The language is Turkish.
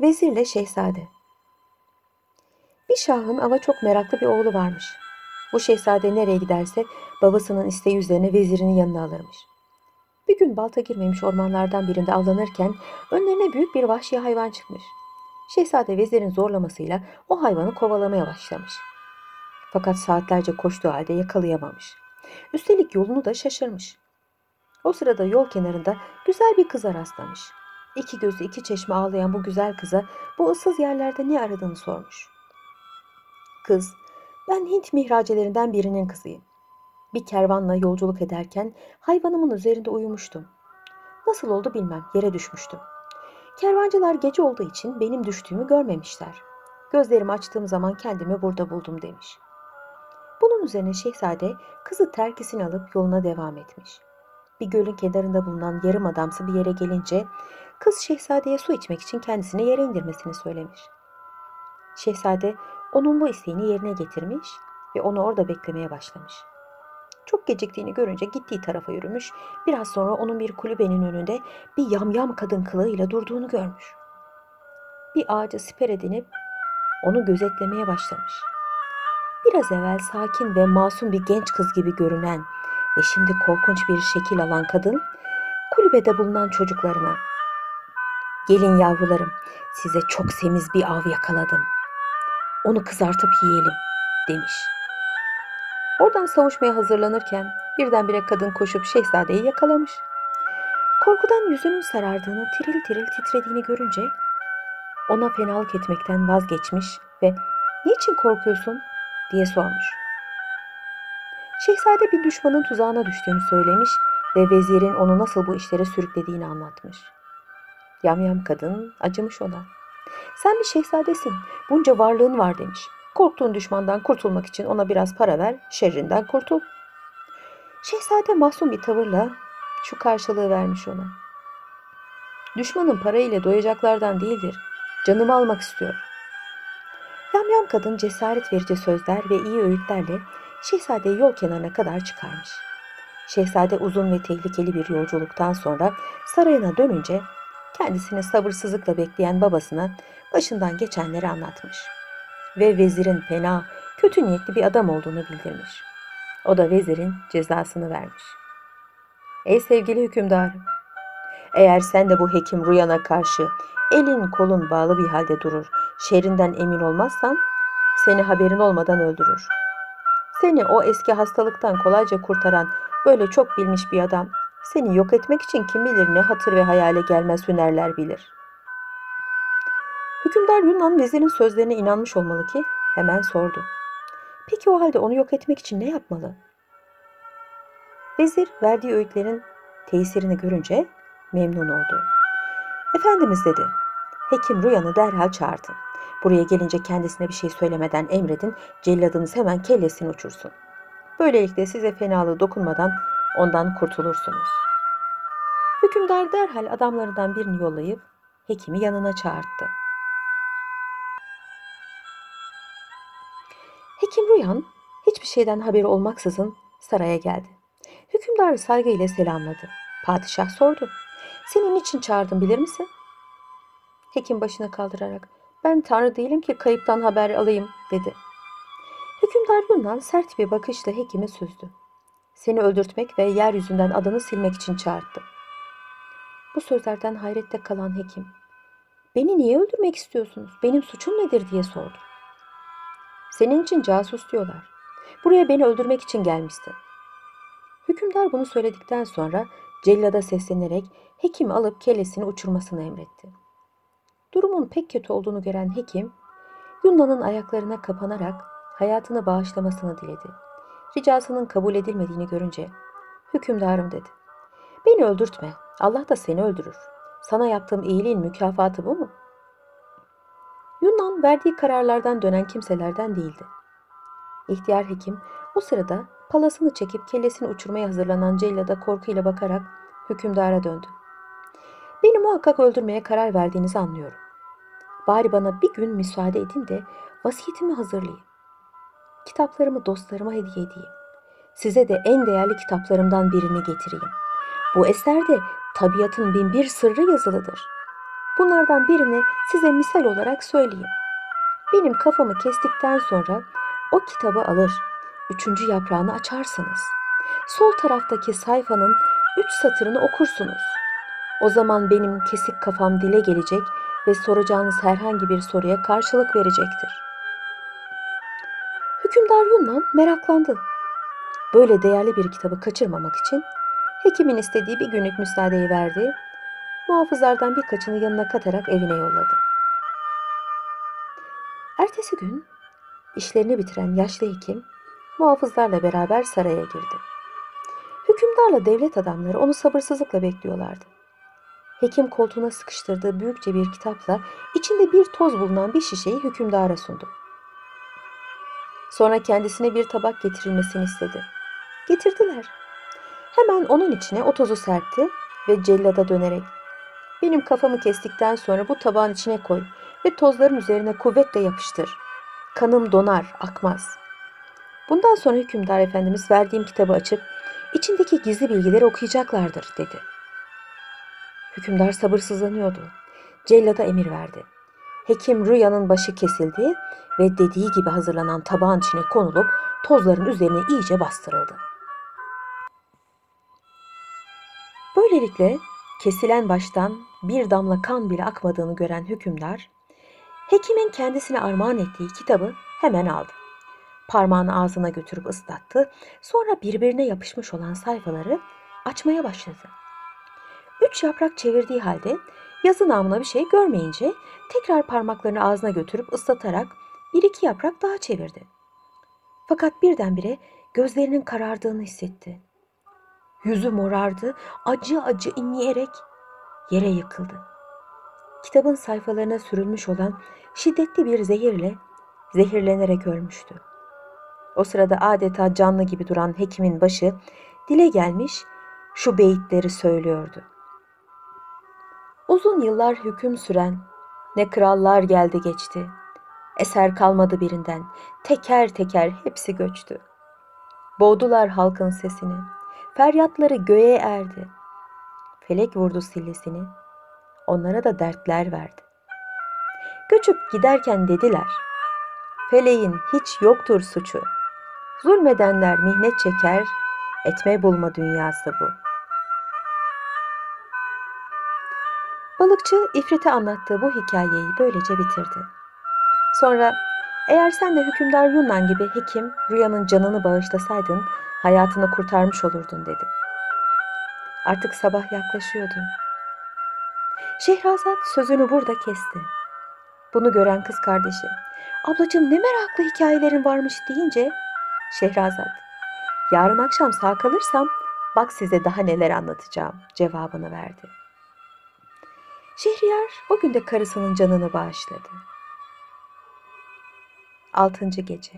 Vezirle Şehzade Bir şahın ama çok meraklı bir oğlu varmış. Bu şehzade nereye giderse babasının isteği üzerine vezirinin yanına alırmış. Bir gün balta girmemiş ormanlardan birinde avlanırken önlerine büyük bir vahşi hayvan çıkmış. Şehzade vezirin zorlamasıyla o hayvanı kovalamaya başlamış. Fakat saatlerce koştuğu halde yakalayamamış. Üstelik yolunu da şaşırmış. O sırada yol kenarında güzel bir kıza rastlamış. İki gözü iki çeşme ağlayan bu güzel kıza bu ıssız yerlerde ne aradığını sormuş. Kız, ben Hint mihracelerinden birinin kızıyım. Bir kervanla yolculuk ederken hayvanımın üzerinde uyumuştum. Nasıl oldu bilmem, yere düşmüştüm. Kervancılar gece olduğu için benim düştüğümü görmemişler. Gözlerimi açtığım zaman kendimi burada buldum demiş. Bunun üzerine şehzade kızı terkisini alıp yoluna devam etmiş. Bir gölün kenarında bulunan yarım adamsı bir yere gelince kız şehzadeye su içmek için kendisini yere indirmesini söylemiş. Şehzade onun bu isteğini yerine getirmiş ve onu orada beklemeye başlamış. Çok geciktiğini görünce gittiği tarafa yürümüş. Biraz sonra onun bir kulübenin önünde bir yamyam kadın kılığıyla durduğunu görmüş. Bir ağaca siper edinip onu gözetlemeye başlamış. Biraz evvel sakin ve masum bir genç kız gibi görünen ve şimdi korkunç bir şekil alan kadın kulübede bulunan çocuklarına Gelin yavrularım size çok semiz bir av yakaladım. Onu kızartıp yiyelim demiş. Oradan savuşmaya hazırlanırken birdenbire kadın koşup şehzadeyi yakalamış. Korkudan yüzünün sarardığını, tiril tiril titrediğini görünce ona fenalık etmekten vazgeçmiş ve "Niçin korkuyorsun?" diye sormuş. Şehzade bir düşmanın tuzağına düştüğünü söylemiş ve vezirin onu nasıl bu işlere sürüklediğini anlatmış. Yamyam kadın acımış ona. Sen bir şehzadesin, bunca varlığın var demiş. Korktuğun düşmandan kurtulmak için ona biraz para ver, şerrinden kurtul. Şehzade masum bir tavırla şu karşılığı vermiş ona. Düşmanın parayla doyacaklardan değildir. Canımı almak istiyor. Yamyam kadın cesaret verici sözler ve iyi öğütlerle şehzadeyi yol kenarına kadar çıkarmış. Şehzade uzun ve tehlikeli bir yolculuktan sonra sarayına dönünce kendisini sabırsızlıkla bekleyen babasına başından geçenleri anlatmış. Ve vezirin fena, kötü niyetli bir adam olduğunu bildirmiş. O da vezirin cezasını vermiş. Ey sevgili hükümdarım! Eğer sen de bu hekim Ruyan'a karşı elin kolun bağlı bir halde durur, şerrinden emin olmazsan seni haberin olmadan öldürür. Seni o eski hastalıktan kolayca kurtaran böyle çok bilmiş bir adam seni yok etmek için kim bilir ne hatır ve hayale gelmez hünerler bilir. Hükümdar Yunan vezirin sözlerine inanmış olmalı ki hemen sordu. Peki o halde onu yok etmek için ne yapmalı? Vezir verdiği öğütlerin tesirini görünce memnun oldu. Efendimiz dedi, hekim Rüyan'ı derhal çağırdı. Buraya gelince kendisine bir şey söylemeden emredin, celladınız hemen kellesini uçursun. Böylelikle size fenalığı dokunmadan ondan kurtulursunuz. Hükümdar derhal adamlarından birini yollayıp hekimi yanına çağırdı. Hekim Rüyan hiçbir şeyden haberi olmaksızın saraya geldi. Hükümdarı saygıyla selamladı. Padişah sordu. Senin için çağırdım bilir misin? Hekim başını kaldırarak ben tanrı değilim ki kayıptan haber alayım dedi. Hükümdar Yunan sert bir bakışla hekime süzdü. Seni öldürtmek ve yeryüzünden adını silmek için çağırdı. Bu sözlerden hayrette kalan hekim, beni niye öldürmek istiyorsunuz? Benim suçum nedir diye sordu. Senin için casus diyorlar. Buraya beni öldürmek için gelmişsin. Hükümdar bunu söyledikten sonra cellada seslenerek hekimi alıp kellesini uçurmasını emretti. Durumun pek kötü olduğunu gören hekim, Yunan'ın ayaklarına kapanarak hayatını bağışlamasını diledi. Ricasının kabul edilmediğini görünce, hükümdarım dedi. Beni öldürtme, Allah da seni öldürür. Sana yaptığım iyiliğin mükafatı bu mu? Yunan verdiği kararlardan dönen kimselerden değildi. İhtiyar hekim o sırada palasını çekip kellesini uçurmaya hazırlanan cellada korkuyla bakarak hükümdara döndü. Beni muhakkak öldürmeye karar verdiğinizi anlıyorum. Bari bana bir gün müsaade edin de vasiyetimi hazırlayayım. Kitaplarımı dostlarıma hediye edeyim. Size de en değerli kitaplarımdan birini getireyim. Bu eserde tabiatın bin bir sırrı yazılıdır. Bunlardan birini size misal olarak söyleyeyim. Benim kafamı kestikten sonra o kitabı alır, üçüncü yaprağını açarsınız. Sol taraftaki sayfanın üç satırını okursunuz. O zaman benim kesik kafam dile gelecek ve soracağınız herhangi bir soruya karşılık verecektir. Hükümdar Yunnan meraklandı. Böyle değerli bir kitabı kaçırmamak için hekimin istediği bir günlük müsaadeyi verdi. Muhafızlardan birkaçını yanına katarak evine yolladı. Ertesi gün işlerini bitiren yaşlı hekim muhafızlarla beraber saraya girdi. Hükümdarla devlet adamları onu sabırsızlıkla bekliyorlardı. Hekim koltuğuna sıkıştırdığı büyükçe bir kitapla içinde bir toz bulunan bir şişeyi hükümdara sundu. Sonra kendisine bir tabak getirilmesini istedi. Getirdiler. Hemen onun içine o tozu serpti ve cellada dönerek benim kafamı kestikten sonra bu tabağın içine koy ve tozların üzerine kuvvetle yapıştır. Kanım donar, akmaz. Bundan sonra hükümdar efendimiz verdiğim kitabı açıp içindeki gizli bilgileri okuyacaklardır dedi. Hükümdar sabırsızlanıyordu. Cellada emir verdi. Hekim Rüya'nın başı kesildi ve dediği gibi hazırlanan tabağın içine konulup tozların üzerine iyice bastırıldı. Böylelikle kesilen baştan bir damla kan bile akmadığını gören hükümdar, hekimin kendisine armağan ettiği kitabı hemen aldı. Parmağını ağzına götürüp ıslattı, sonra birbirine yapışmış olan sayfaları açmaya başladı. Üç yaprak çevirdiği halde yazı namına bir şey görmeyince tekrar parmaklarını ağzına götürüp ıslatarak bir iki yaprak daha çevirdi. Fakat birdenbire gözlerinin karardığını hissetti. Yüzü morardı, acı acı inleyerek yere yıkıldı. Kitabın sayfalarına sürülmüş olan şiddetli bir zehirle zehirlenerek ölmüştü. O sırada adeta canlı gibi duran hekimin başı dile gelmiş şu beyitleri söylüyordu. Uzun yıllar hüküm süren ne krallar geldi geçti. Eser kalmadı birinden, teker teker hepsi göçtü. Boğdular halkın sesini, feryatları göğe erdi. Felek vurdu sillesini, onlara da dertler verdi. Göçüp giderken dediler, feleğin hiç yoktur suçu. Zulmedenler mihnet çeker, etme bulma dünyası bu. Balıkçı İfrit'e anlattığı bu hikayeyi böylece bitirdi. Sonra eğer sen de hükümdar Yunan gibi hekim rüyanın canını bağışlasaydın hayatını kurtarmış olurdun dedi. Artık sabah yaklaşıyordu. Şehrazat sözünü burada kesti. Bunu gören kız kardeşi, ablacığım ne meraklı hikayelerin varmış deyince Şehrazat, yarın akşam sağ kalırsam bak size daha neler anlatacağım cevabını verdi. Şehriyar o gün de karısının canını bağışladı. Altıncı gece